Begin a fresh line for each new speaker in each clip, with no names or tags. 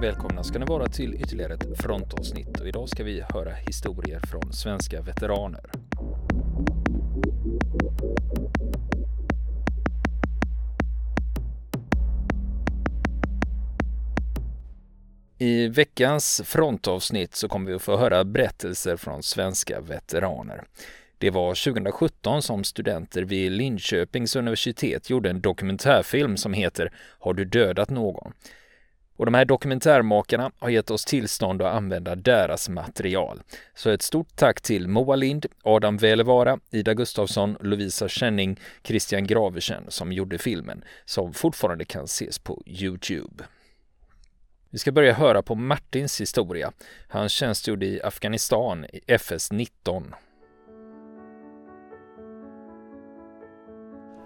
Välkomna ska ni vara till ytterligare ett frontavsnitt och idag ska vi höra historier från svenska veteraner. I veckans frontavsnitt så kommer vi att få höra berättelser från svenska veteraner. Det var 2017 som studenter vid Linköpings universitet gjorde en dokumentärfilm som heter Har du dödat någon? Och de här dokumentärmakarna har gett oss tillstånd att använda deras material. Så ett stort tack till Moa Lind, Adam Välevara, Ida Gustafsson, Lovisa Känning, Christian Graversen som gjorde filmen, som fortfarande kan ses på Youtube. Vi ska börja höra på Martins historia. Han tjänstgjorde i Afghanistan i FS 19.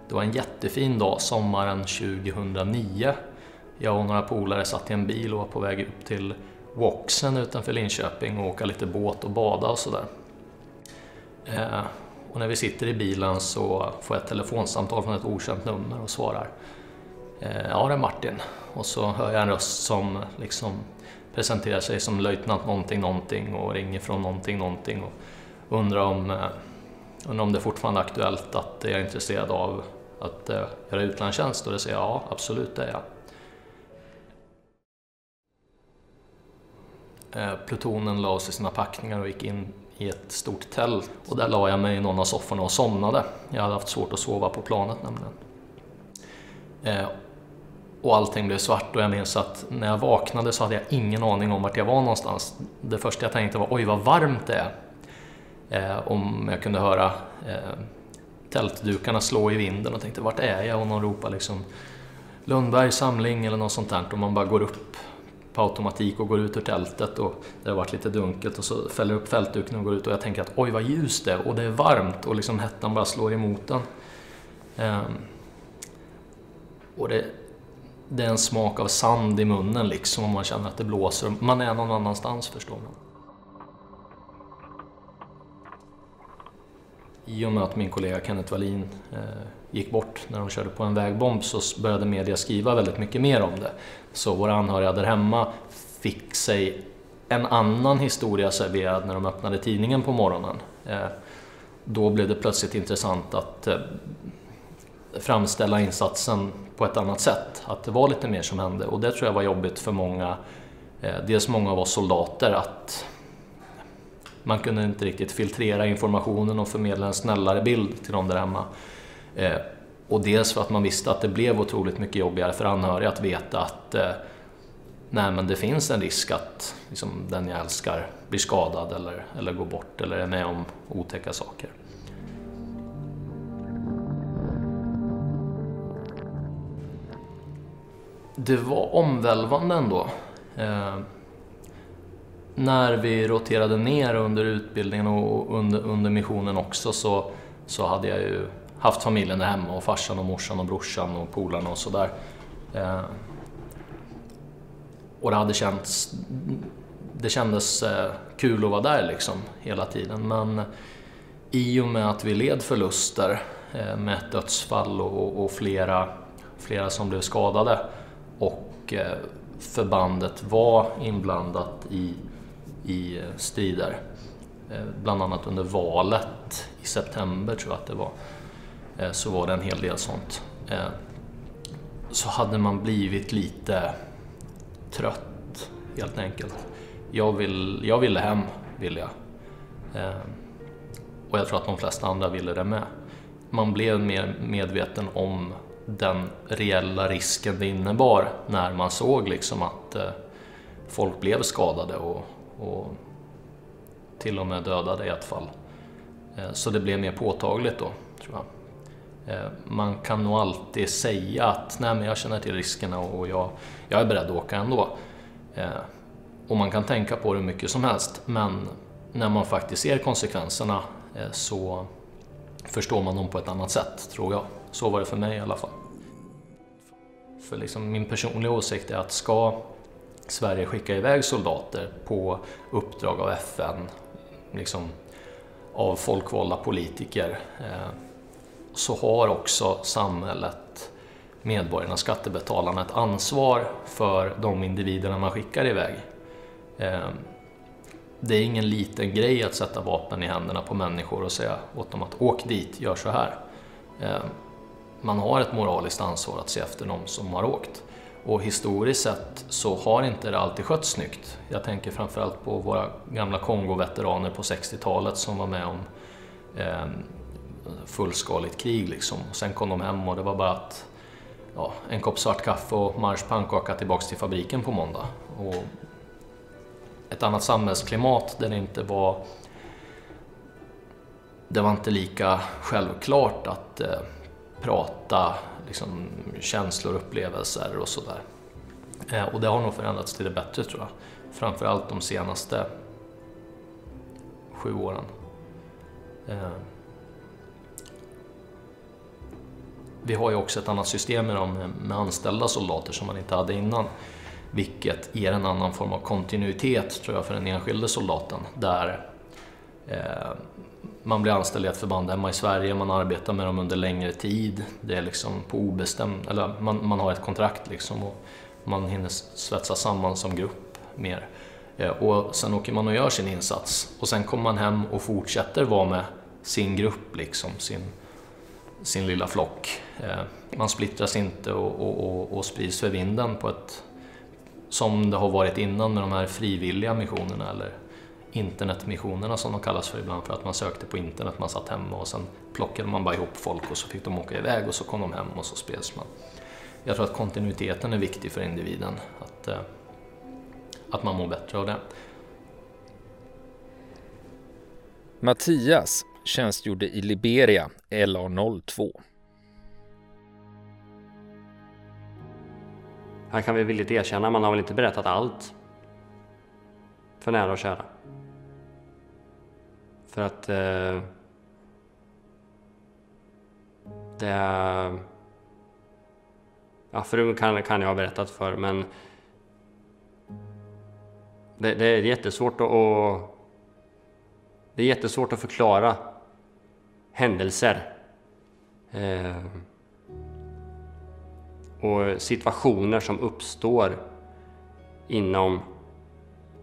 Det var en jättefin dag sommaren 2009 jag och några polare satt i en bil och var på väg upp till Woxen utanför Linköping och åka lite båt och bada och sådär. Eh, och när vi sitter i bilen så får jag ett telefonsamtal från ett okänt nummer och svarar eh, Ja, det är Martin. Och så hör jag en röst som liksom presenterar sig som löjtnant någonting någonting och ringer från någonting någonting och undrar om, eh, undrar om det fortfarande är aktuellt att jag är intresserad av att eh, göra utlandstjänst och det säger jag ja, absolut det är jag. Plutonen la i sina packningar och gick in i ett stort tält och där la jag mig i någon av sofforna och somnade. Jag hade haft svårt att sova på planet nämligen. Eh, och allting blev svart och jag minns att när jag vaknade så hade jag ingen aning om vart jag var någonstans. Det första jag tänkte var oj vad varmt det är. Eh, om jag kunde höra tältdukarna slå i vinden och tänkte vart är jag? Och någon ropade liksom Lundbergs samling eller något sånt där och man bara går upp på automatik och går ut ur tältet och det har varit lite dunkelt och så fäller upp fältduken och går ut och jag tänker att oj vad ljust det är och det är varmt och liksom hettan bara slår emot den. Um, ehm, och det, det är en smak av sand i munnen liksom och man känner att det blåser. Man är någon annanstans förstår man. I och med att min kollega Kenneth Wallin eh, gick bort när de körde på en vägbomb så började media skriva väldigt mycket mer om det. Så våra anhöriga där hemma fick sig en annan historia serverad när de öppnade tidningen på morgonen. Eh, då blev det plötsligt intressant att eh, framställa insatsen på ett annat sätt. Att det var lite mer som hände och det tror jag var jobbigt för många, eh, dels många av oss soldater, att man kunde inte riktigt filtrera informationen och förmedla en snällare bild till de där hemma. Och dels för att man visste att det blev otroligt mycket jobbigare för anhöriga att veta att eh, nej, men det finns en risk att liksom, den jag älskar blir skadad eller, eller går bort eller är med om otäcka saker. Det var omvälvande ändå. Eh, när vi roterade ner under utbildningen och under, under missionen också så, så hade jag ju haft familjen där hemma och farsan och morsan och brorsan och polarna och sådär. Eh, och det hade känts... Det kändes eh, kul att vara där liksom hela tiden men i och med att vi led förluster eh, med ett dödsfall och, och flera, flera som blev skadade och eh, förbandet var inblandat i, i strider. Eh, bland annat under valet i september tror jag att det var. Eh, så var det en hel del sånt. Eh, så hade man blivit lite trött helt enkelt. Jag, vill, jag ville hem, ville jag. Eh, och jag tror att de flesta andra ville det med. Man blev mer medveten om den reella risken det innebar när man såg liksom att folk blev skadade och, och till och med dödade i ett fall. Så det blev mer påtagligt då, tror jag. Eh, man kan nog alltid säga att nej men jag känner till riskerna och jag, jag är beredd att åka ändå. Eh, och man kan tänka på det hur mycket som helst men när man faktiskt ser konsekvenserna eh, så förstår man dem på ett annat sätt, tror jag. Så var det för mig i alla fall. För liksom min personliga åsikt är att ska Sverige skicka iväg soldater på uppdrag av FN, liksom av folkvalda politiker, så har också samhället medborgarna, skattebetalarna, ett ansvar för de individerna man skickar iväg. Ehm, det är ingen liten grej att sätta vapen i händerna på människor och säga åt dem att åk dit, gör så här. Ehm, man har ett moraliskt ansvar att se efter de som har åkt. Och historiskt sett så har inte det alltid skötts snyggt. Jag tänker framförallt på våra gamla Kongo-veteraner på 60-talet som var med om eh, fullskaligt krig. Liksom. Och sen kom de hem och det var bara att ja, en kopp svart kaffe och marsch pannkaka tillbaks till fabriken på måndag. Och ett annat samhällsklimat där det inte var det var inte lika självklart att eh, prata liksom, känslor, upplevelser och sådär. Eh, och det har nog förändrats till det bättre tror jag. Framförallt de senaste sju åren. Eh, vi har ju också ett annat system med, dem, med anställda soldater som man inte hade innan. Vilket ger en annan form av kontinuitet tror jag för den enskilde soldaten. Där eh, man blir anställd i ett förband hemma i Sverige, man arbetar med dem under längre tid. Det är liksom på obestämd, eller man, man har ett kontrakt liksom och man hinner svetsa samman som grupp mer. Eh, och sen åker man och gör sin insats och sen kommer man hem och fortsätter vara med sin grupp, liksom, sin, sin lilla flock. Eh, man splittras inte och, och, och, och sprids för vinden på ett som det har varit innan med de här frivilliga missionerna eller internetmissionerna som de kallas för ibland för att man sökte på internet, man satt hemma och sen plockade man bara ihop folk och så fick de åka iväg och så kom de hem och så spreds man. Jag tror att kontinuiteten är viktig för individen, att, eh, att man mår bättre av det.
Mattias tjänstgjorde i Liberia, LA02.
Här kan vi villigt erkänna, man har väl inte berättat allt för nära och kära. För att eh, det är... Ja, frun kan, kan jag ha berättat för, men det, det, är jättesvårt att, att det är jättesvårt att förklara händelser eh, och situationer som uppstår inom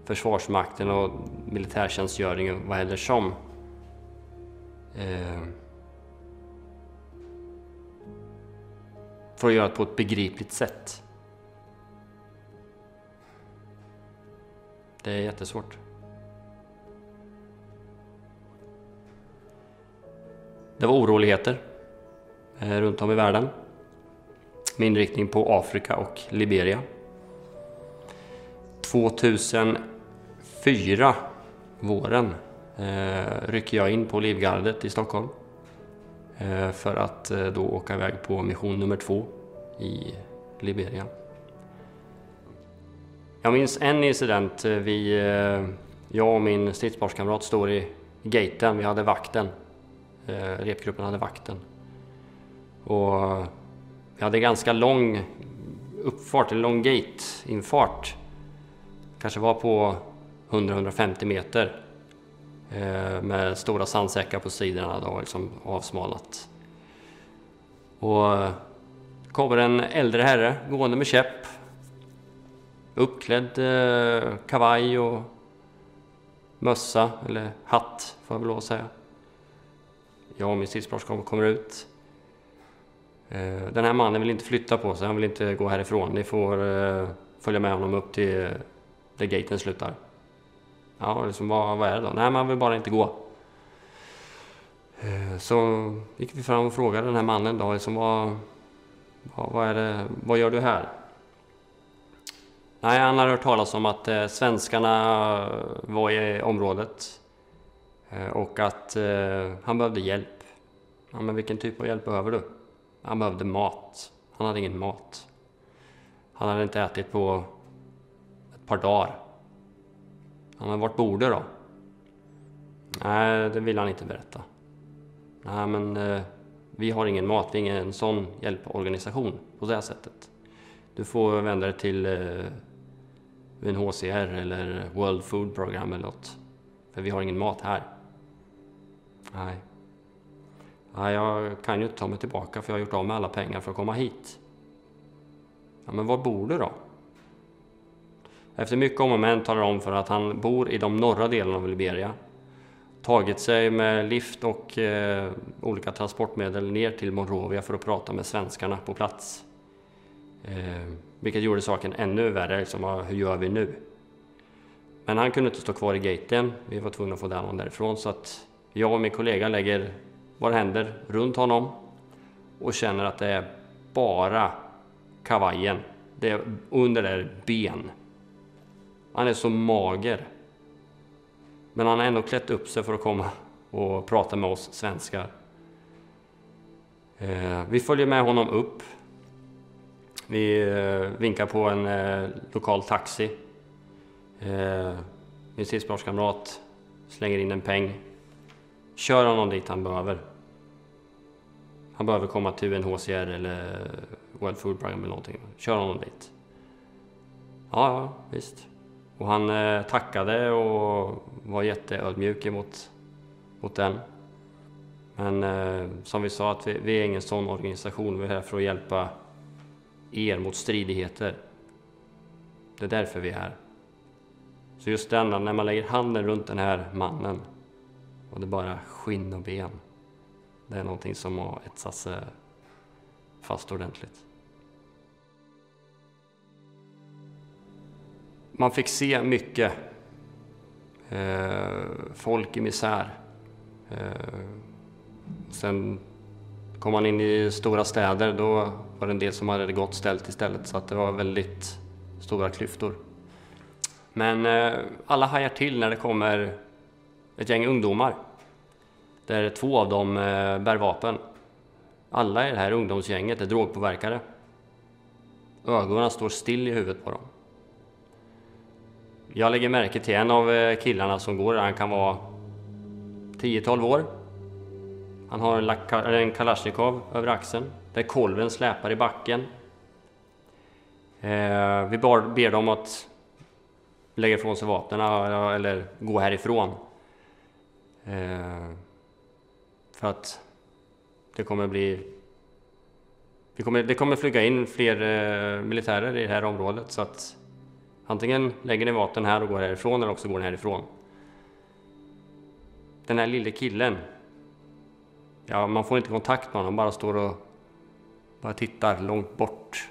Försvarsmakten och militärtjänstgöringen, vad händer som? Eh, för att göra det på ett begripligt sätt. Det är jättesvårt. Det var oroligheter eh, runt om i världen med inriktning på Afrika och Liberia. 2004, våren, eh, rycker jag in på Livgardet i Stockholm eh, för att då åka iväg på mission nummer två i Liberia. Jag minns en incident. Vi, jag och min stridsparskamrat står i gaten. Vi hade vakten. Eh, repgruppen hade vakten. Och vi hade ganska lång uppfart, en lång gate-infart. Kanske var på 100-150 meter. Eh, med stora sandsäckar på sidorna då, liksom avsmalnat. Och kommer en äldre herre gående med käpp. Uppklädd eh, kavaj och mössa, eller hatt får jag väl lov att säga. Jag och min stridsbrorsa kommer ut. Eh, den här mannen vill inte flytta på sig, han vill inte gå härifrån. Ni får eh, följa med honom upp till eh, där gaten slutar. Ja, liksom, vad, vad är det då? Nej, man vill bara inte gå. Så gick vi fram och frågade den här mannen då, liksom, vad, vad, vad, är det, vad gör du här? Nej, han har hört talas om att svenskarna var i området Eh, och att eh, han behövde hjälp. Ja, men vilken typ av hjälp behöver du? Han behövde mat. Han hade ingen mat. Han hade inte ätit på ett par dagar. Ja, men vart bor du då? Nej, det vill han inte berätta. Nej, men eh, vi har ingen mat, vi är ingen sån hjälporganisation på det sättet. Du får vända dig till eh, UNHCR eller World Food Program eller något. För vi har ingen mat här. Nej. Nej, jag kan ju inte ta mig tillbaka för jag har gjort av med alla pengar för att komma hit. Ja, men var bor du då? Efter mycket om och men talar om för att han bor i de norra delarna av Liberia. Tagit sig med lift och eh, olika transportmedel ner till Monrovia för att prata med svenskarna på plats. Eh, vilket gjorde saken ännu värre, liksom, hur gör vi nu? Men han kunde inte stå kvar i gaten, vi var tvungna att få honom därifrån så att jag och min kollega lägger våra händer runt honom och känner att det är bara kavajen, det är under där ben. Han är så mager. Men han har ändå klätt upp sig för att komma och prata med oss svenskar. Eh, vi följer med honom upp. Vi eh, vinkar på en eh, lokal taxi. Min stridsbladskamrat slänger in en peng. Kör honom dit han behöver. Han behöver komma till UNHCR eller World Food Program eller någonting. Kör honom dit. Ja, ja, visst. Och han eh, tackade och var jätteödmjuk emot mot den. Men eh, som vi sa, att vi, vi, är ingen sån organisation. Vi är här för att hjälpa er mot stridigheter. Det är därför vi är här. Så just denna, när man lägger handen runt den här mannen och det är bara skinn och ben. Det är någonting som har etsat sig eh, fast ordentligt. Man fick se mycket. Eh, folk i misär. Eh, sen kom man in i stora städer, då var det en del som hade det gott ställt istället. Så att det var väldigt stora klyftor. Men eh, alla hajar till när det kommer ett gäng ungdomar. Där två av dem eh, bär vapen. Alla i det här ungdomsgänget är drogpåverkade. Ögonen står still i huvudet på dem. Jag lägger märke till en av eh, killarna som går, han kan vara 10-12 år. Han har en Kalashnikov över axeln, där kolven släpar i backen. Eh, vi ber dem att lägga ifrån sig vapnen eller gå härifrån. Eh, för att det kommer bli... Det kommer, det kommer flyga in fler eh, militärer i det här området så att Antingen lägger ni vapen här och går härifrån eller också går ni härifrån. Den här lille killen. Ja, man får inte kontakt med honom, bara står och bara tittar långt bort.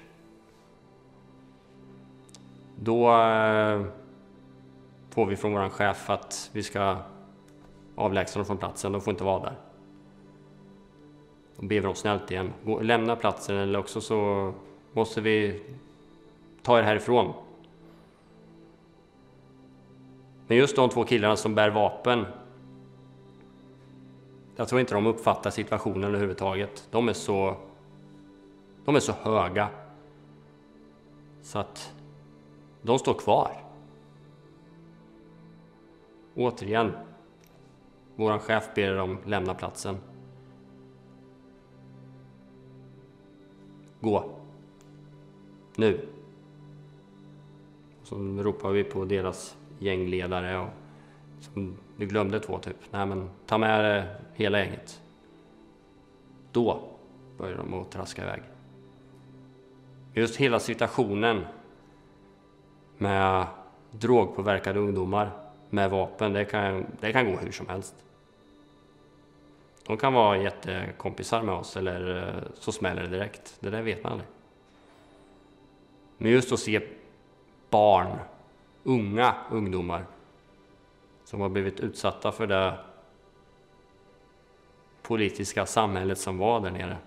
Då eh, får vi från vår chef att vi ska avlägsna dem från platsen, de får inte vara där. Då ber vi dem snällt igen, Gå, lämna platsen eller också så måste vi ta er härifrån. Men just de två killarna som bär vapen. Jag tror inte de uppfattar situationen överhuvudtaget. De är så... De är så höga. Så att de står kvar. Återigen. Vår chef ber dem lämna platsen. Gå. Nu. Så ropar vi på deras gängledare och som vi glömde två typ. Nej men ta med hela gänget. Då börjar de att traska iväg. Just hela situationen med drogpåverkade ungdomar med vapen, det kan, det kan gå hur som helst. De kan vara jättekompisar med oss eller eh, så smäller det direkt. Det där vet man aldrig. Men just att se barn unga ungdomar som har blivit utsatta för det politiska samhället som var där nere.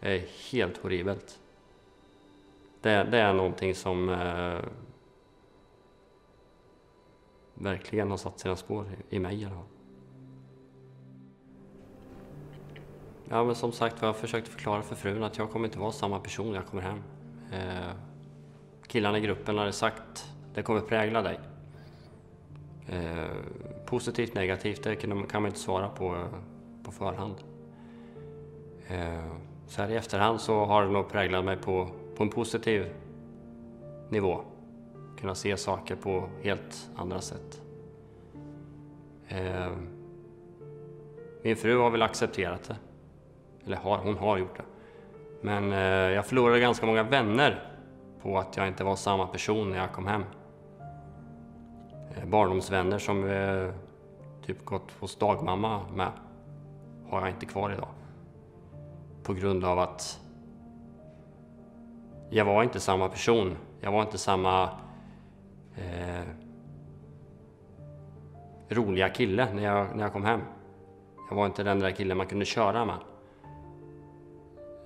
Det är helt horribelt. Det, det är någonting som eh, verkligen har satt sina spår i, i mig. Eller? Ja, men som sagt jag försökte förklara för frun att jag kommer inte vara samma person när jag kommer hem. Eh, killarna i gruppen hade sagt det kommer prägla dig. Eh, positivt, negativt, det kan man inte svara på på förhand. Eh, så här i efterhand så har det nog präglat mig på, på en positiv nivå. Kunna se saker på helt andra sätt. Eh, min fru har väl accepterat det. Eller har, hon har gjort det. Men eh, jag förlorade ganska många vänner på att jag inte var samma person när jag kom hem. Eh, barndomsvänner som eh, typ gått hos dagmamma med har jag inte kvar idag. På grund av att jag var inte samma person. Jag var inte samma eh, roliga kille när jag, när jag kom hem. Jag var inte den där killen man kunde köra med.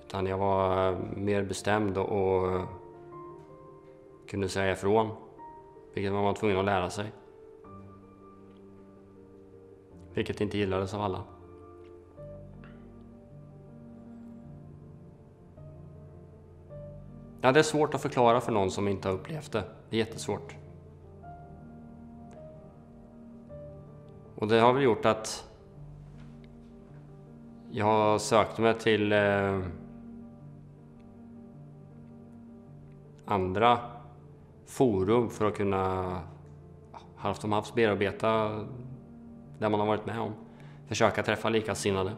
Utan jag var mer bestämd och, kunde säga ifrån. Vilket man var tvungen att lära sig. Vilket inte gillades av alla. Ja, det är svårt att förklara för någon som inte har upplevt det. Det är jättesvårt. Och det har väl gjort att jag har sökt mig till eh, andra forum för att kunna halvt om halvt bearbeta det man har varit med om. Försöka träffa likasinnade.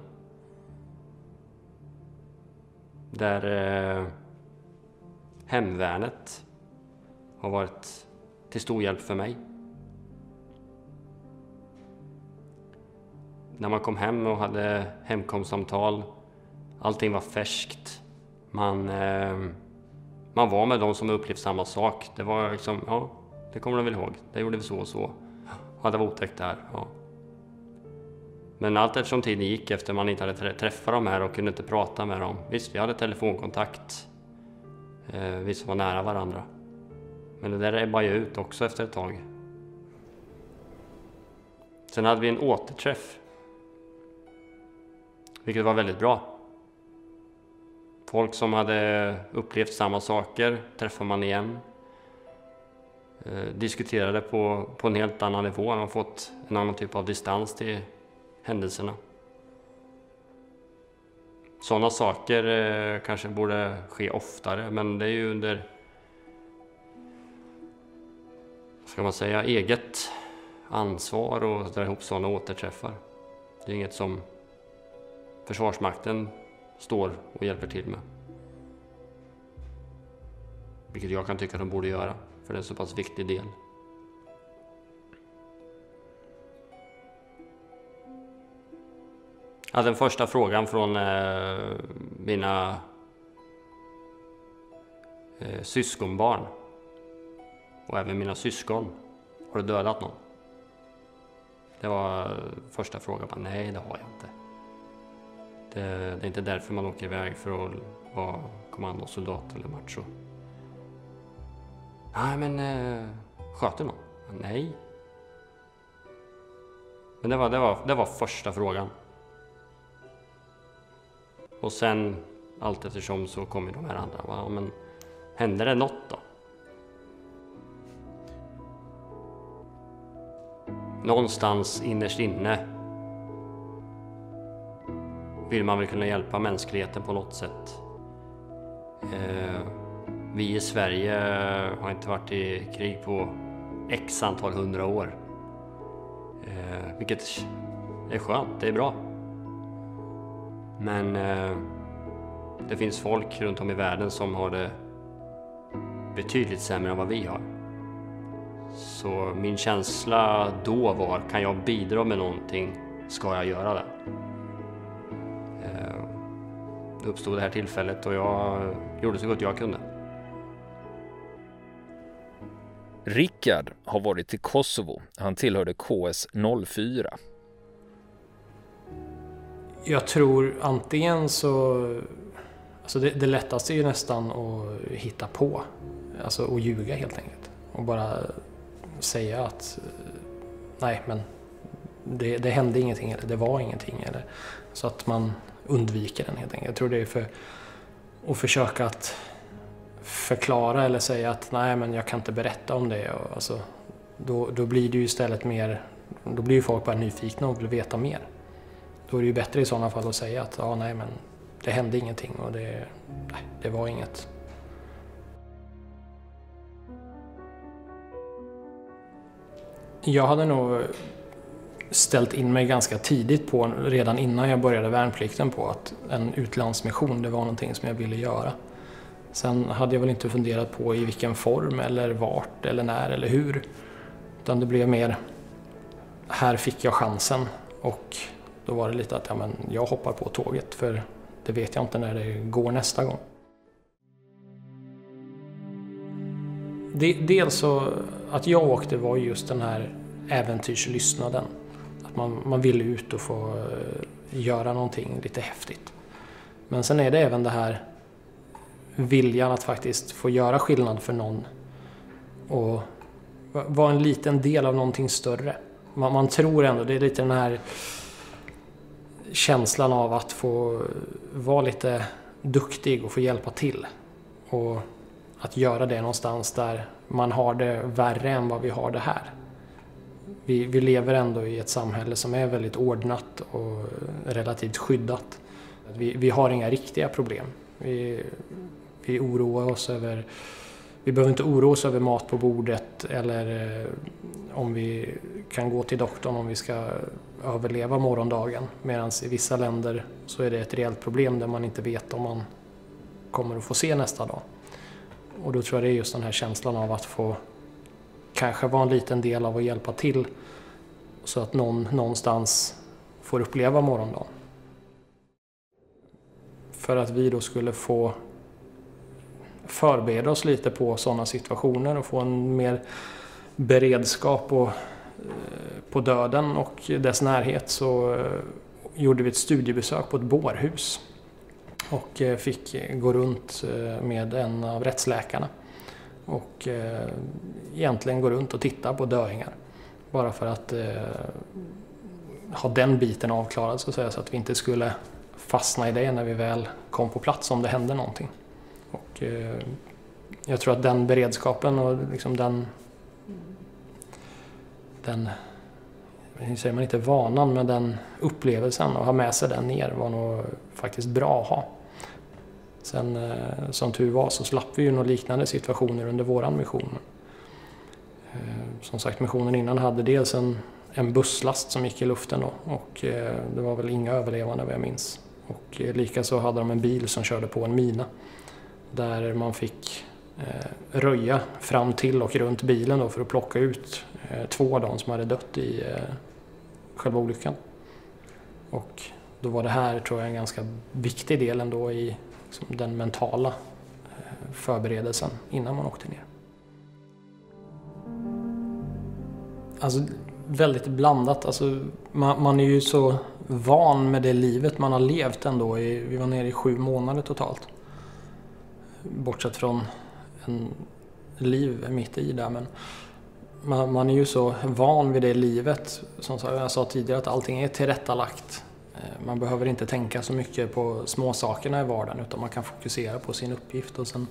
Där eh, hemvärnet har varit till stor hjälp för mig. När man kom hem och hade hemkomstsamtal, allting var färskt. Man, eh, man var med de som upplevt samma sak. Det var liksom, ja, det kommer de väl ihåg. Det gjorde vi så och så. Ja, det var otäckt där. Ja. Men allt eftersom tiden gick efter man inte hade träffat dem här och kunde inte prata med dem. Visst, vi hade telefonkontakt. Eh, vi som var nära varandra. Men det där ebbade ju ut också efter ett tag. Sen hade vi en återträff. Vilket var väldigt bra. Folk som hade upplevt samma saker träffar man igen. Eh, diskuterade på, på en helt annan nivå. Man har fått en annan typ av distans till händelserna. Sådana saker eh, kanske borde ske oftare, men det är ju under ska man säga, eget ansvar och dra ihop sådana återträffar. Det är inget som Försvarsmakten står och hjälper till med. Vilket jag kan tycka att de borde göra, för det är en så pass viktig del. Ja, den första frågan från eh, mina eh, syskonbarn och även mina syskon. Har du dödat någon? Det var första frågan. Nej, det har jag inte. Det, det, är inte därför man åker iväg för att vara kommandosoldat eller macho. Nej, men eh, sköt du någon? Nej. Men det var, det, var, det var första frågan. Och sen allt eftersom så kommer de här andra. Va? men hände det något då? Någonstans innerst inne vill man väl kunna hjälpa mänskligheten på något sätt. Eh, vi i Sverige har inte varit i krig på x antal hundra år. Eh, vilket är skönt, det är bra. Men eh, det finns folk runt om i världen som har det betydligt sämre än vad vi har. Så min känsla då var, kan jag bidra med någonting ska jag göra det. Det uppstod det här tillfället och jag gjorde så gott jag kunde.
Rickard har varit i Kosovo. Han tillhörde KS 04
jag tror antingen så... Alltså det, det lättaste är ju nästan att hitta på. Alltså att ljuga helt enkelt. Och bara säga att nej men det, det hände ingenting eller det var ingenting. Eller, så att man undviker den helt enkelt. Jag tror det är för att försöka att förklara eller säga att nej men jag kan inte berätta om det. Och alltså, då, då blir det ju istället mer, då blir ju folk bara nyfikna och vill veta mer. Då är det ju bättre i sådana fall att säga att ja, nej men det hände ingenting och det, nej, det var inget. Jag hade nog ställt in mig ganska tidigt på, redan innan jag började värnplikten, på att en utlandsmission, det var någonting som jag ville göra. Sen hade jag väl inte funderat på i vilken form eller vart eller när eller hur. Utan det blev mer, här fick jag chansen och då var det lite att ja, men jag hoppar på tåget för det vet jag inte när det går nästa gång. Dels så, att jag åkte var just den här äventyrslystnaden. Att man, man vill ut och få eh, göra någonting lite häftigt. Men sen är det även det här viljan att faktiskt få göra skillnad för någon och vara en liten del av någonting större. Man, man, tror ändå, det är lite den här känslan av att få eh, vara lite duktig och få hjälpa till. Och att göra det någonstans där man har det värre än vad vi har det här. Vi, vi lever ändå i ett samhälle som är väldigt ordnat och relativt skyddat. Vi, vi har inga riktiga problem. Vi, vi oroar oss över vi behöver inte oroa oss över mat på bordet eller eh, om vi kan gå till doktorn om vi ska överleva morgondagen. Medan i vissa länder så är det ett reellt problem där man inte vet om man kommer att få se nästa dag. Och då tror jag det är just den här känslan av att få kanske vara en liten del av att hjälpa till så att någon någonstans får uppleva morgondagen. För att vi då skulle få förbereda oss lite på sådana situationer och få en mer beredskap och, eh, på döden och dess närhet så eh, gjorde vi ett studiebesök på ett bårhus och eh, fick gå runt med en av rättsläkarna och eh, egentligen gå runt och titta på döingar. Bara för att eh, ha den biten avklarad så att säga så att vi inte skulle fastna i det när vi väl kom på plats om det hände någonting. Och, eh, jag tror att den beredskapen och liksom den, den hur säger man inte vanan, men den upplevelsen och ha med sig den ner var nog faktiskt bra att ha. Sen eh, som tur var så slapp vi ju några liknande situationer under våran mission. Eh, som sagt, missionen innan hade dels en, en busslast som gick i luften då och eh, det var väl inga överlevande vad jag minns. Och eh, likaså hade de en bil som körde på en mina där man fick eh, röja fram till och runt bilen då för att plocka ut eh, två av dem som hade dött i eh, själva olyckan. Och då var det här, tror jag, en ganska viktig del ändå i liksom, den mentala eh, förberedelsen innan man åkte ner. Alltså väldigt blandat. Alltså, man, man, är ju så van med det livet man har levt ändå. I, vi var nere i sju månader totalt bortsett från en liv mitt i där. Men man, man, är ju så van vid det livet. Som jag sa tidigare, att allting är tillrättalagt. Eh, man behöver inte tänka så mycket på småsakerna i vardagen utan man kan fokusera på sin uppgift. Och sen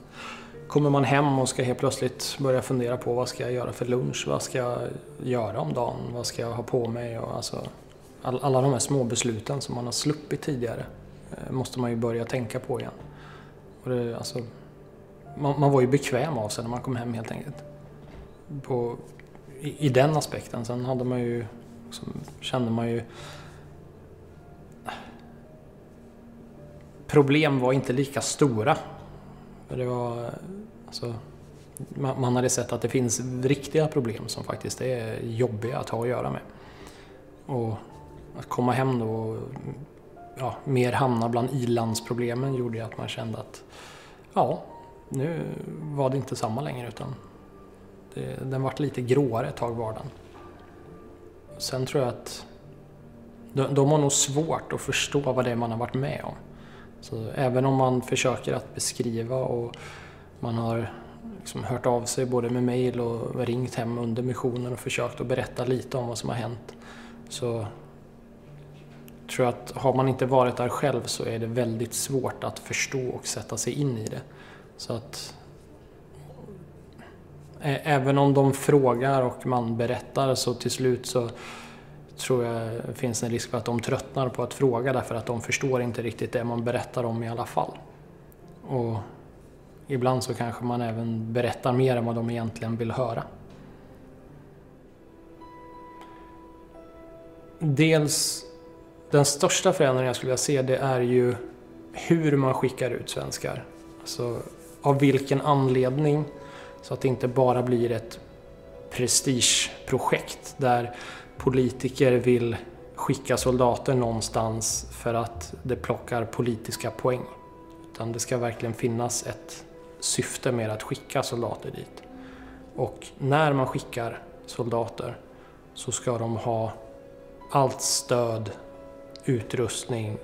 kommer man hem och ska helt plötsligt börja fundera på vad ska jag göra för lunch? Vad ska jag göra om dagen? Vad ska jag ha på mig? Och alltså, alla de här små besluten som man har sluppit tidigare eh, måste man ju börja tänka på igen. Och det, alltså, man, man, var ju bekväm av sig när man kom hem helt enkelt. På, i, i, den aspekten. Sen hade man ju, liksom, kände man ju... Problem var inte lika stora. Det var, alltså, man, man hade sett att det finns riktiga problem som faktiskt är jobbiga att ha att göra med. Och att komma hem då och ja, mer hamna bland ilandsproblemen gjorde att man kände att ja, nu var det inte samma längre utan det, den vart lite gråare ett tag vardagen. Sen tror jag att de, de har nog svårt att förstå vad det är man har varit med om. Så även om man försöker att beskriva och man har liksom hört av sig både med mail och ringt hem under missionen och försökt att berätta lite om vad som har hänt så tror jag att har man inte varit där själv så är det väldigt svårt att förstå och sätta sig in i det. Så att även om de frågar och man berättar så till slut så tror jag det finns en risk för att de tröttnar på att fråga därför att de förstår inte riktigt det man berättar om i alla fall. Och ibland så kanske man även berättar mer än vad de egentligen vill höra. Dels den största förändringen jag skulle vilja se det är ju hur man skickar ut svenskar. Alltså av vilken anledning. Så att det inte bara blir ett prestigeprojekt där politiker vill skicka soldater någonstans för att det plockar politiska poäng. Utan det ska verkligen finnas ett syfte med att skicka soldater dit. Och när man skickar soldater så ska de ha allt stöd, utrustning,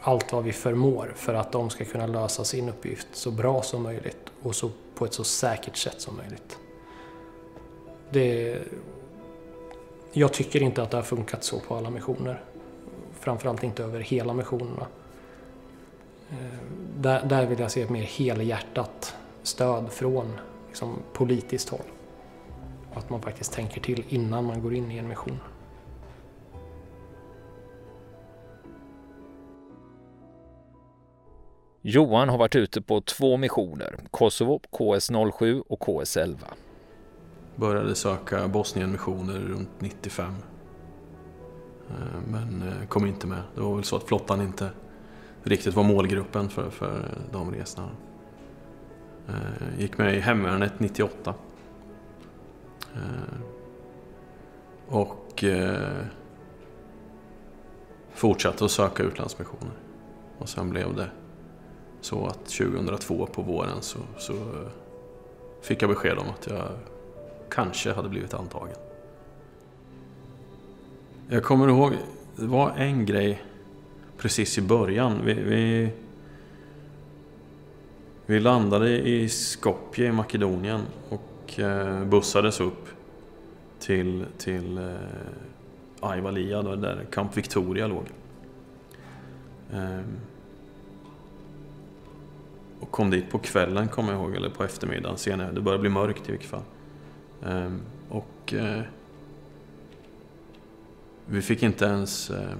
allt vad vi förmår för att de ska kunna lösa sin uppgift så bra som möjligt och så, på ett så säkert sätt som möjligt. Det, jag tycker inte att det har funkat så på alla missioner. Framförallt inte över hela missionerna. Eh, där, där vill jag se ett mer helhjärtat stöd från liksom, politiskt håll. att man faktiskt tänker till innan man går in i en mission.
Johan har varit ute på två missioner, Kosovo, KS07 och KS11.
Började söka Bosnienmissioner runt 95. Eh, men eh, kom inte med. Det var väl så att flottan inte riktigt var målgruppen för, för de resorna. Eh, gick med i hemvärnet 98. Och fortsatte att söka utlandsmissioner. Och sen blev det så att 2002 på våren så, så fick jag besked om att jag kanske hade blivit antagen. Jag kommer ihåg, det var en grej precis i början. Vi, vi, vi landade i Skopje i Makedonien och eh, bussades upp till, till eh, Aivalia, där Camp Victoria låg. Ehm, och kom dit på kvällen, kommer jag ihåg, eller på eftermiddagen senare. Eh, det började bli mörkt i vilket fall. Ehm, och eh, vi fick inte ens... Eh,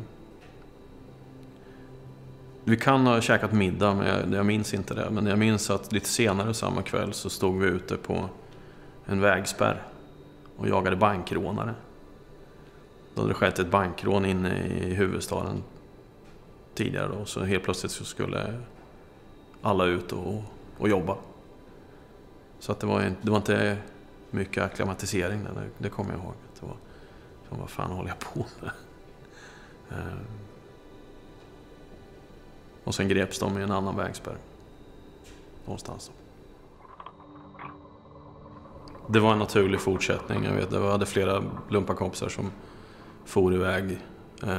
vi kan ha käkat middag, men jag, jag, minns inte det. Men jag minns att lite senare samma kväll så stod vi ute på en vägspärr och jagade bankrånare. Då hade det skett ett bankrån inne i huvudstaden tidigare då. Så helt plötsligt så skulle alla ut och, och jobba. Så att det, var, det var inte mycket akklimatisering där, det, det kommer jag ihåg. Det var, som vad fan håller jag på med? Ehm. Och sen greps de i en annan vägspärr. Någonstans. Det var en naturlig fortsättning. Jag vet, jag hade flera lumparkompisar som for iväg. Eh.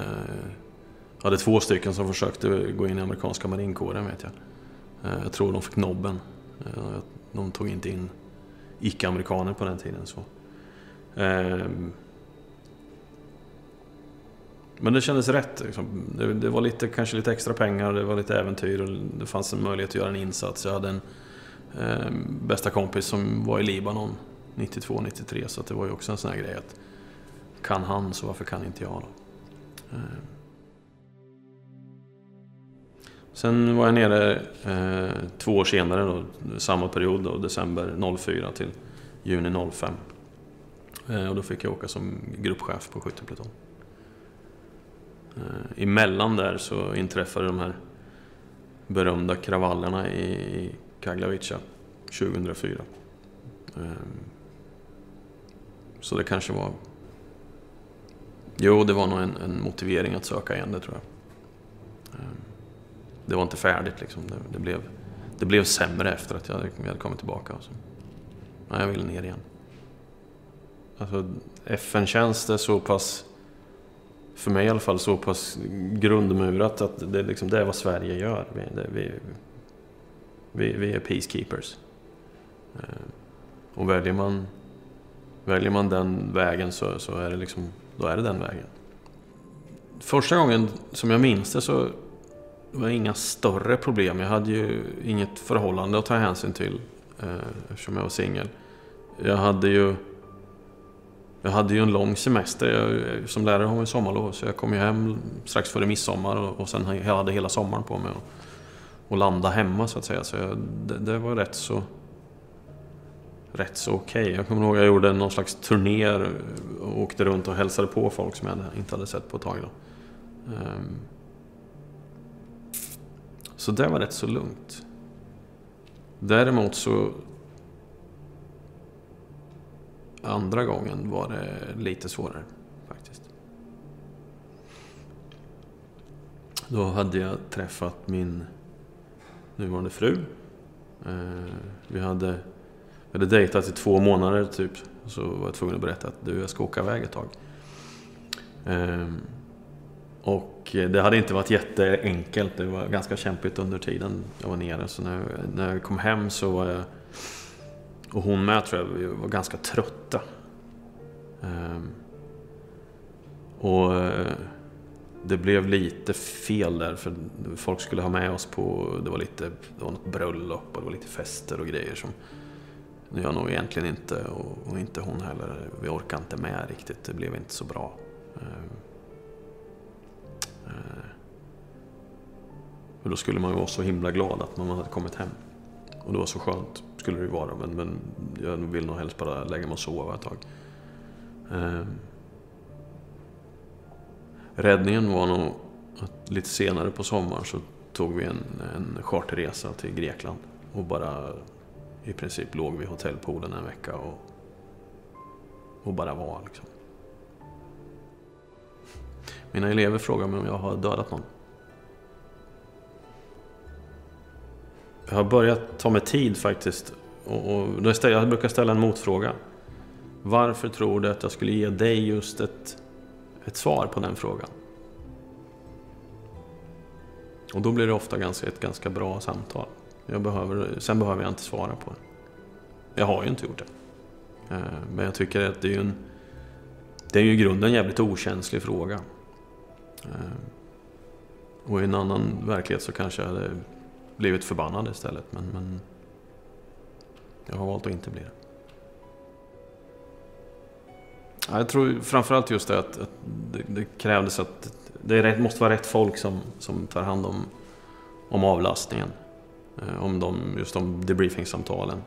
Jag hade två stycken som försökte gå in i amerikanska marinkåren vet jag. Eh, jag tror de fick nobben. Eh, de tog inte in icke-amerikaner på den tiden. Så. Ehm, men det kändes rätt. Liksom. Det, det, var lite, kanske lite extra pengar, det var lite äventyr och det fanns en möjlighet att göra en insats. Jag hade en eh, bästa kompis som var i Libanon 92-93 så det var ju också en sån här grej att kan han så varför kan inte jag då? Eh. Sen var jag nere eh, två år senare, då, samma period, då, december 04 till juni 05. Eh, och då fick jag åka som gruppchef på skyttepluton. Eh, emellan där så inträffade de här berömda kravallerna i Kaglavica 2004. Eh, så det kanske var... Jo, det var nog en, en motivering att söka igen det tror jag. Eh, det var inte färdigt liksom. Det, det, blev, det blev sämre efter att jag hade, jag hade kommit tillbaka. Och så. Ja, jag ville ner igen. Alltså, FN-tjänst är så pass, för mig i alla fall, så pass grundmurat att det, liksom, det är vad Sverige gör. Vi, det, vi, vi, vi är peacekeepers. Eh, och väljer man, väljer man den vägen så, så är det liksom, då är det den vägen. Första gången som jag minns det så det var inga större problem. Jag hade ju inget förhållande att ta hänsyn till eh, eftersom jag var singel. Jag hade ju jag hade ju en lång semester. Jag, som lärare har man sommarlov så jag kom ju hem strax före midsommar och, och sen jag hade hela sommaren på mig att landa hemma så att säga. Så jag, det, det, var rätt så rätt så okej. Okay. Jag kommer ihåg att jag gjorde någon slags turné och åkte runt och hälsade på folk som jag inte hade sett på ett tag. Då. Ehm, så det var rätt så lugnt. Däremot så... Andra gången var det lite svårare faktiskt. Då hade jag träffat min nuvarande fru. Eh, vi hade, vi hade dejtat i två månader typ. Så var jag tvungen att berätta att du, jag ska åka iväg ett tag. Ehm, och och det hade inte varit jätteenkelt. Det var ganska kämpigt under tiden jag var nere. Så när, när jag kom hem så var jag, och hon med tror jag, vi var ganska trötta. Um, och eh, det blev lite fel där för folk skulle ha med oss på, det var lite, det var något bröllop och det var lite fester och grejer som jag nog egentligen inte och, och inte hon heller. Vi orkade inte med riktigt, det blev inte så bra. Um, Eh, och då skulle man ju vara så himla glad att man hade kommit hem. Och det var så skönt, skulle det ju vara, men, men jag vill nog helst bara lägga mig och sova ett tag. Eh. räddningen var nog att lite senare på sommaren så tog vi en, en charterresa till Grekland och bara i princip låg vid hotellpoolen en vecka och, och bara var liksom. Mina elever frågar mig om jag har dödat någon. Jag har börjat ta mig tid faktiskt. Och, och jag brukar ställa en motfråga. Varför tror du att jag skulle ge dig just ett, ett svar på den frågan? Och då blir det ofta ganska, ett ganska bra samtal. Jag behöver, sen behöver jag inte svara på det. Jag har ju inte gjort det. Eh, men jag tycker att det är ju en... Det är ju i grunden en jävligt okänslig fråga. Eh, och i en annan verklighet så kanske jag hade blivit förbannad istället. Men, men jag har valt att inte bli det. Jag tror framförallt just det att, att det, det, krävdes att det rätt, måste vara rätt folk som, som tar hand om, om avlastningen. Eh, om de, just de debriefingsamtalen.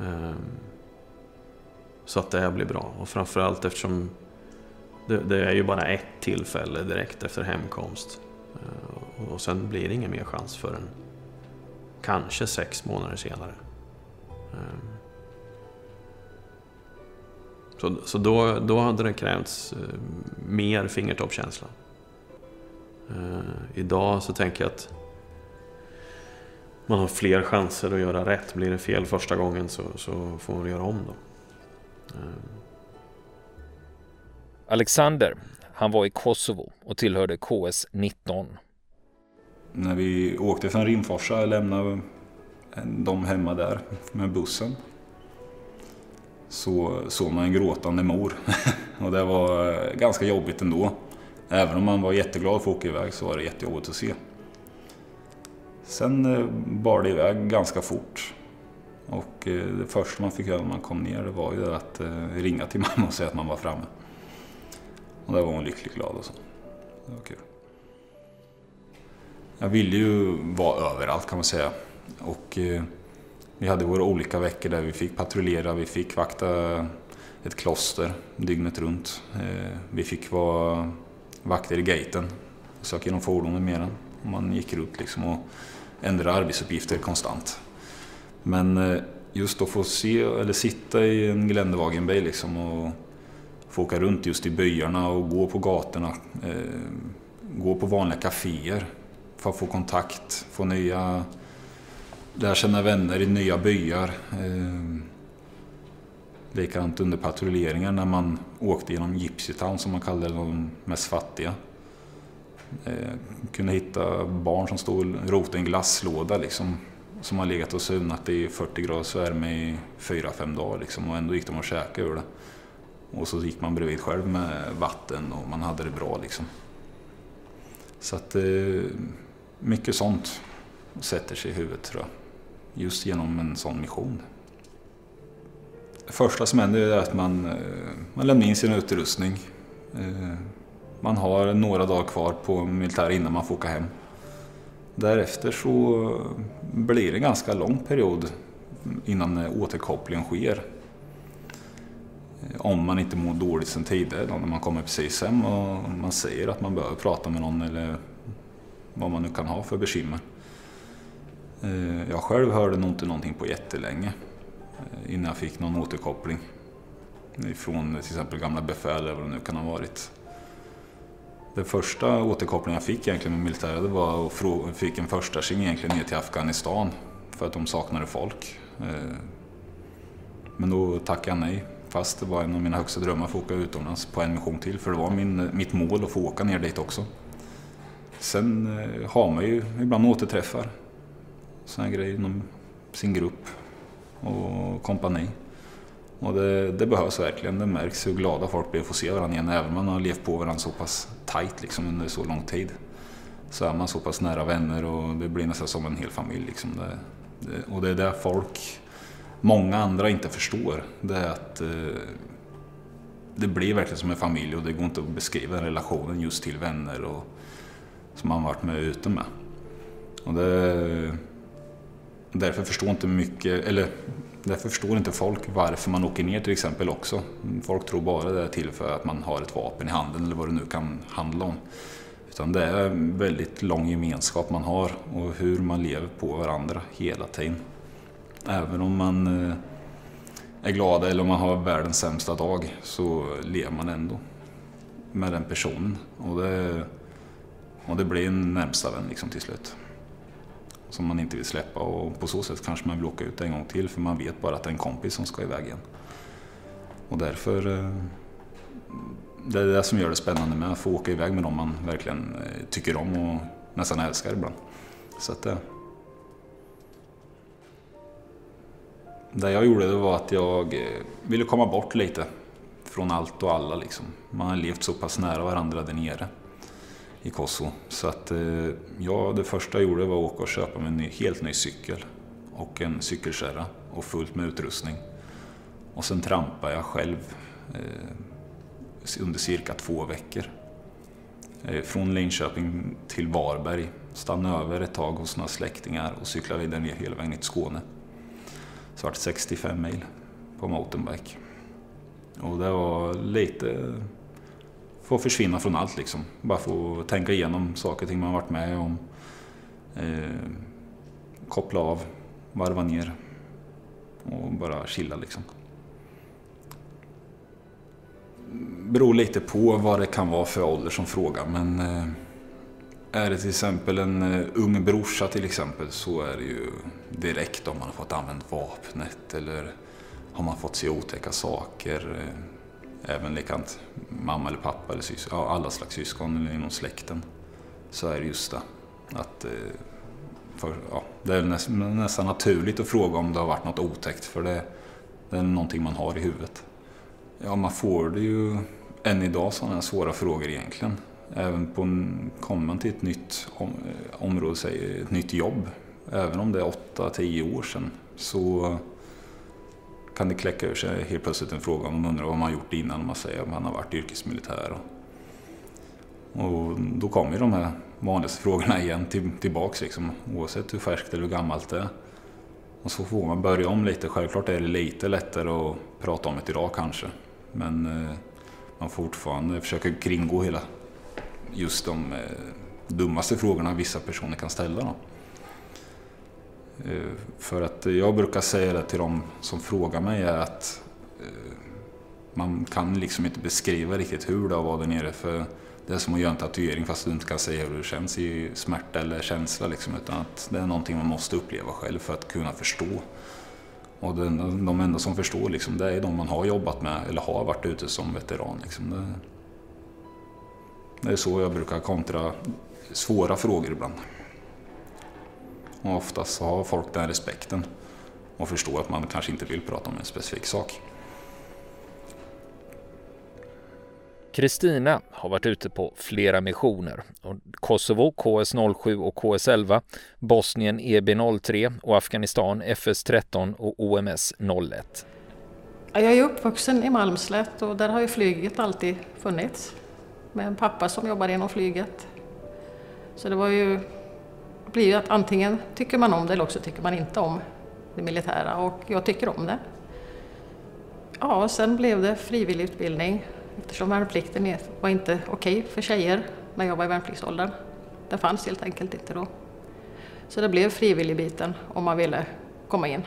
Eh, så att det här blir bra. Och framförallt eftersom det, det, är ju bara ett tillfälle direkt efter hemkomst. Eh, och sen blir det ingen mer chans förrän kanske sex månader senare. Ehm. Så, så då, då hade det krävts eh, mer fingertoppskänsla. Eh, idag så tänker jag att man har fler chanser att göra rätt. Blir det fel första gången så, så får man göra om då. Ehm.
Alexander, han var i Kosovo och tillhörde KS-19.
När vi åkte från Rimforsa lämnade de hemma där med bussen så såg man en gråtande mor. och det var ganska jobbigt ändå. Även om man var jätteglad för att åka iväg så var det jättejobbigt att se. Sen eh, bar det iväg ganska fort. Och eh, det första man fick göra när man kom ner var ju att eh, ringa till mamma och säga att man var framme. Och där var hon lyckligt glad och så. Det var kul. Jag ville ju vara överallt kan man säga. Och eh, vi hade våra olika veckor där vi fick patrullera, vi fick vakta ett kloster dygnet runt. Eh, vi fick vara vakter i gaten, söka genom fordonen mer än. Man gick runt liksom och ändrade arbetsuppgifter konstant. Men eh, just att få se, eller sitta i en Geländewagen liksom och få åka runt just i byarna och gå på gatorna. Eh, gå på vanliga kaféer för att få kontakt, få nya... Lära känna vänner i nya byar. Eh, likadant under patrulleringar när man åkte genom Gypsy Town som man kallade de mest fattiga. Eh, kunde hitta barn som stod och rotade i en glasslåda liksom, som har legat och sunat i 40 graders värme i 4-5 dagar liksom, och ändå gick de och käkade ur det. Och så gick man bredvid själv med vatten och man hade det bra liksom. Så att eh, mycket sånt sätter sig i huvudet tror jag. Just genom en sån mission. Det första som händer är att man, eh, man lämnar in sin utrustning. Eh, man har några dagar kvar på militär innan man får åka hem. Därefter så blir det en ganska lång period innan återkopplingen sker. Eh, om man inte mår dåligt sen tidigare, då, när man kommer precis hem och man säger att man behöver prata med någon eller vad man nu kan ha för bekymmer. Eh, jag själv hörde nog inte någonting på jättelänge eh, innan jag fick någon återkoppling ifrån till exempel gamla befäl eller vad det nu kan ha varit. Den första återkopplingen jag fick egentligen med militären det var att jag fick en första sing egentligen ner till Afghanistan för att de saknade folk. Men då tackade jag nej. Fast det var en av mina högsta drömmar att få åka utomlands på en mission till. För det var min, mitt mål att få åka ner dit också. Sen eh, har man ju ibland återträffar. Sådana grejer inom sin grupp och kompani. Och det, det, behövs verkligen. Det märks hur glada folk blir att få se varandra igen. Även om man har levt på varandra så pass tajt liksom, under så lång tid. Så är man så pass nära vänner och det blir nästan som en hel familj. Liksom. Det, det, och det är det folk, många andra inte förstår. Det är att eh, det blir verkligen som en familj och det går inte att beskriva relationen just till vänner och, som man varit med ute med. Och det, därför förstår inte mycket, eller Därför förstår inte folk varför man åker ner till exempel också. Folk tror bara det är till för att man har ett vapen i handen eller vad det nu kan handla om. Utan det är en väldigt lång gemenskap man har och hur man lever på varandra hela tiden. Även om man eh, är glad eller om man har världens sämsta dag så lever man ändå med den personen. Och det, och det blir en närmsta vän liksom till slut som man inte vill släppa och på så sätt kanske man vill åka ut en gång till för man vet bara att det är en kompis som ska iväg igen. Och därför eh, det är det som gör det spännande med att få åka iväg med någon man verkligen eh, tycker om och nästan älskar ibland. Så att, det, det jag gjorde det var att jag eh, ville komma bort lite från allt och alla. Liksom. Man har levt så pass nära varandra där nere i Kosovo. Så att eh, ja, det första jag gjorde var att åka och köpa mig en ny, helt ny cykel och en cykelkärra och fullt med utrustning. Och sen trampade jag själv eh, under cirka två veckor. Eh, från Linköping till Varberg, stannade över ett tag hos några släktingar och cyklade vidare ner hela vägen till Skåne. Så det 65 mil på mountainbike. Och det var lite få försvinna från allt liksom. Bara få tänka igenom saker och ting man varit med om. Eh, koppla av, varva ner och bara chilla liksom. Beror lite på vad det kan vara för ålder som frågar men eh, är det till exempel en eh, ung brorsa till exempel så är det ju direkt om man har fått använda vapnet eller har man fått se otäcka saker. Eh, även likadant mamma eller pappa eller syskon, ja, alla slags syskon eller inom släkten. Så är det just det. Att, eh, för, ja, det är nästan, nästan naturligt att fråga om det har varit något otäckt för det, det är någonting man har i huvudet. Ja, man får det ju än idag sådana svåra frågor egentligen. Även på en, kommer man till ett nytt om, eh, område, säg ett nytt jobb, även om det är 8-10 år sedan, så kan det kläcka ur sig helt plötsligt en fråga om man undrar vad man har gjort innan man säger att man har varit yrkesmilitär. Och, och då kommer ju de här vanligaste frågorna igen till, tillbaks liksom, oavsett hur färskt eller hur gammalt det är. Och så får man börja om lite. Självklart är det lite lättare att prata om det idag kanske. Men eh, man får fortfarande försöka kringgå hela just de eh, dummaste frågorna vissa personer kan ställa. Då. Eh, för att jag brukar säga det till de som frågar mig är att eh, man kan liksom inte beskriva riktigt hur det har varit där nere. För det är som att göra en tatuering fast du inte kan säga hur det känns i smärta eller känsla. Liksom, utan att det är någonting man måste uppleva själv för att kunna förstå. Och den, de enda som förstår liksom, det är de man har jobbat med eller har varit ute som veteran. Liksom. Det, det är så jag brukar kontra svåra frågor ibland. Och oftast har folk den respekten och förstår att man kanske inte vill prata om en specifik sak.
Kristina har varit ute på flera missioner. Kosovo KS07 och KS11, Bosnien EB03 och Afghanistan FS13 och OMS 01.
Jag är uppvuxen i Malmslätt och där har ju flyget alltid funnits. Med en pappa som jobbade inom flyget. Så det var ju Det blir ju att antingen tycker man om det eller också tycker man inte om det militära och jag tycker om det. Ja, sen blev det frivillig utbildning eftersom värnplikten var inte okej okay för tjejer när jag var i värnpliktsåldern. Det fanns helt enkelt inte då. Så det blev frivilligbiten om man ville komma in.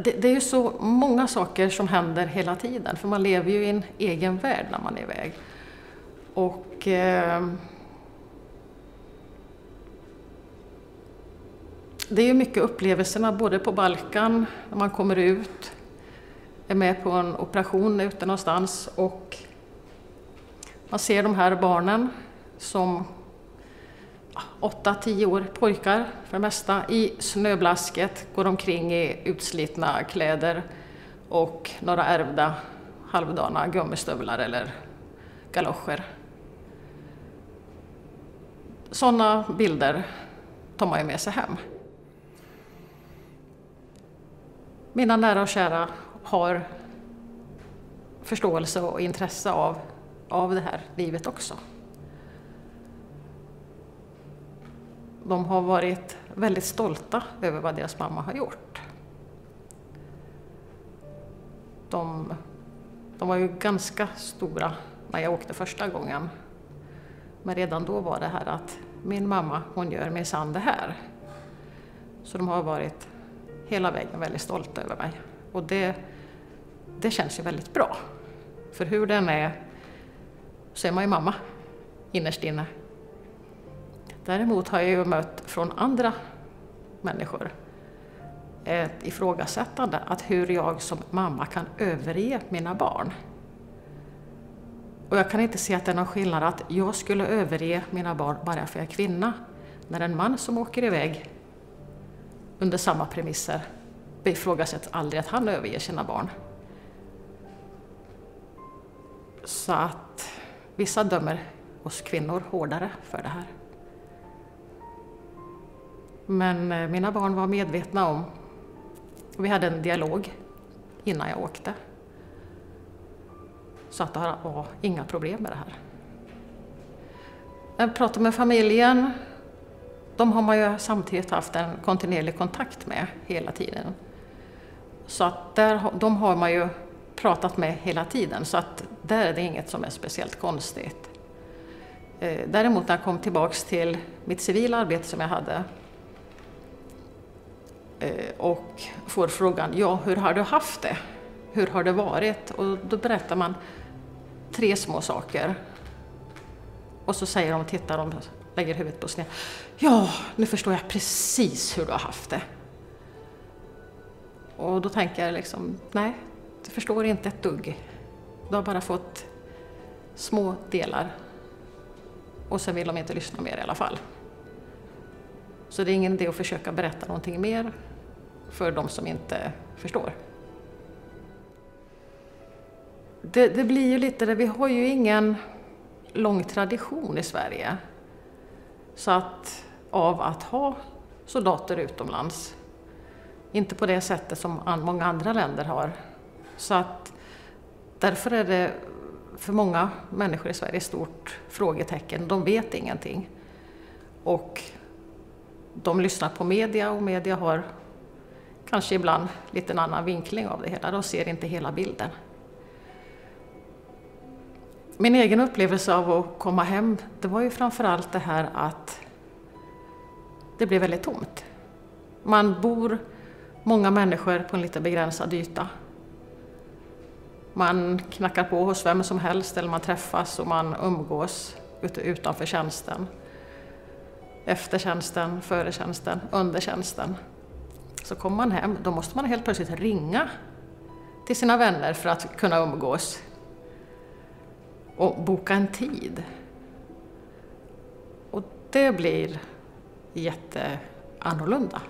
Det, det, är ju så många saker som händer hela tiden, för man lever ju i en egen värld när man är iväg. Och... Eh, det är ju mycket upplevelserna både på Balkan, när man kommer ut, är med på en operation ute någonstans och man ser de här barnen som 8-10 år pojkar för det mesta i snöblasket, går omkring i utslitna kläder och några ärvda halvdana gummistövlar eller galoscher. Sådana bilder tar man ju med sig hem. Mina nära och kära har förståelse och intresse av, av det här livet också. De har varit väldigt stolta över vad deras mamma har gjort. De, de var ju ganska stora när jag åkte första gången. Men redan då var det här att min mamma, hon gör minsann det här. Så de har varit hela vägen väldigt stolta över mig. Och det, det känns ju väldigt bra. För hur den är så är man ju mamma innerst inne. Däremot har jag ju mött från andra människor ett ifrågasättande att hur jag som mamma kan överge mina barn. Och jag kan inte se att det är någon skillnad att jag skulle överge mina barn bara för att jag är kvinna, när en man som åker iväg under samma premisser ifrågasätts aldrig att han överger sina barn. Så att vissa dömer oss kvinnor hårdare för det här. Men eh, mina barn var medvetna om, vi hade en dialog innan jag åkte. Så att det var inga problem med det här. Jag pratade med familjen. De har man ju samtidigt haft en kontinuerlig kontakt med hela tiden. Så att där, de har man ju pratat med hela tiden, så att där är det inget som är speciellt konstigt. Eh, däremot när jag kom tillbaks till mitt civila arbete som jag hade Eh, och får frågan, ja hur har du haft det? Hur har det varit? Och då berättar man tre små saker. Och så säger de, och tittar de, lägger huvudet på sned. Ja, nu förstår jag precis hur du har haft det. Och då tänker jag liksom, nej, du förstår inte ett dugg. Du har bara fått små delar. Och sen vill de inte lyssna mer i alla fall. Så det är ingen idé att försöka berätta någonting mer för de som inte förstår. Det, det blir ju lite det, vi har ju ingen lång tradition i Sverige så att, av att ha soldater utomlands. Inte på det sättet som många andra länder har. Så att därför är det för många människor i Sverige ett stort frågetecken. De vet ingenting. Och de lyssnar på media och media har kanske ibland lite en annan vinkling av det hela. De ser inte hela bilden. Min egen upplevelse av att komma hem, det var ju framförallt det här att det blev väldigt tomt. Man bor många människor på en lite begränsad yta. Man knackar på hos vem som helst eller man träffas och man umgås utanför tjänsten. Efter tjänsten, före tjänsten, under tjänsten. Så kommer man hem, då måste man helt plötsligt ringa till sina vänner för att kunna umgås och boka en tid. Och det blir jätteannorlunda.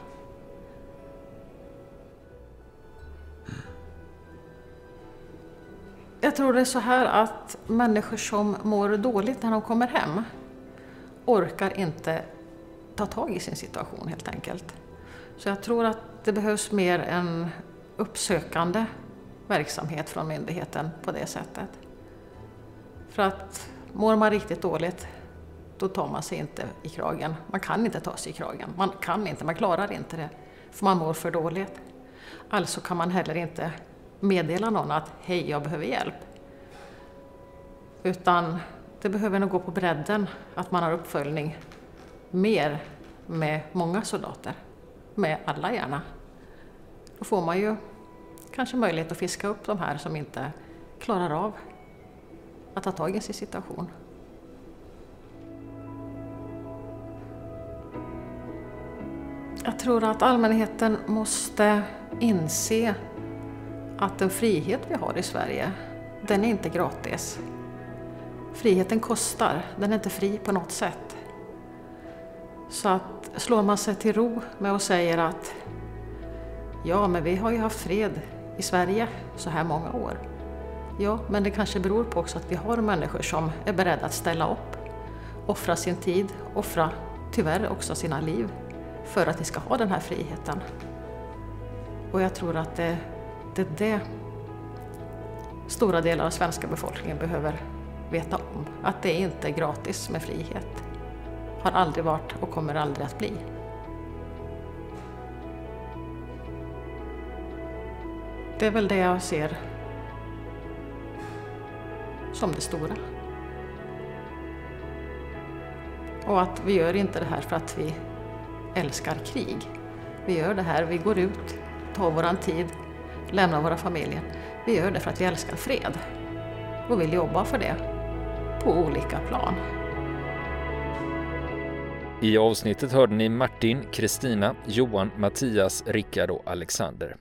Jag tror det är så här att människor som mår dåligt när de kommer hem orkar inte ta tag i sin situation helt enkelt. Så jag tror att det behövs mer en uppsökande verksamhet från myndigheten på det sättet. För att mår man riktigt dåligt, då tar man sig inte i kragen. Man kan inte ta sig i kragen. Man kan inte, man klarar inte det. För man mår för dåligt. Alltså kan man heller inte meddela någon att hej, jag behöver hjälp. Utan det behöver nog gå på bredden, att man har uppföljning mer med många soldater, med alla gärna. Då får man ju kanske möjlighet att fiska upp de här som inte klarar av att ta tag i sin situation. Jag tror att allmänheten måste inse att den frihet vi har i Sverige, den är inte gratis. Friheten kostar, den är inte fri på något sätt. Så att slår man sig till ro med och säger att ja, men vi har ju haft fred i Sverige så här många år. Ja, men det kanske beror på också att vi har människor som är beredda att ställa upp, offra sin tid, offra tyvärr också sina liv för att vi ska ha den här friheten. Och jag tror att det, det är det stora delar av svenska befolkningen behöver veta om. Att det inte är gratis med frihet. Har aldrig varit och kommer aldrig att bli. Det är väl det jag ser som det stora. Och att vi gör inte det här för att vi älskar krig. Vi gör det här, vi går ut, tar våran tid, lämnar våra familjer. Vi gör det för att vi älskar fred och vill jobba för det på olika plan.
I avsnittet hörde ni Martin, Kristina, Johan, Mattias, Rickard och Alexander.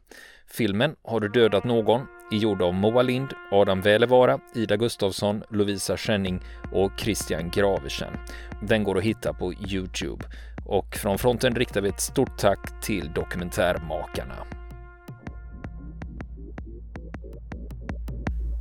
Filmen Har du dödat någon är gjord av Moa Lind, Adam Välevara, Ida Gustafsson, Lovisa Schenning och Christian Graversen. Den går att hitta på Youtube. Och från fronten riktar vi ett stort tack till dokumentärmakarna.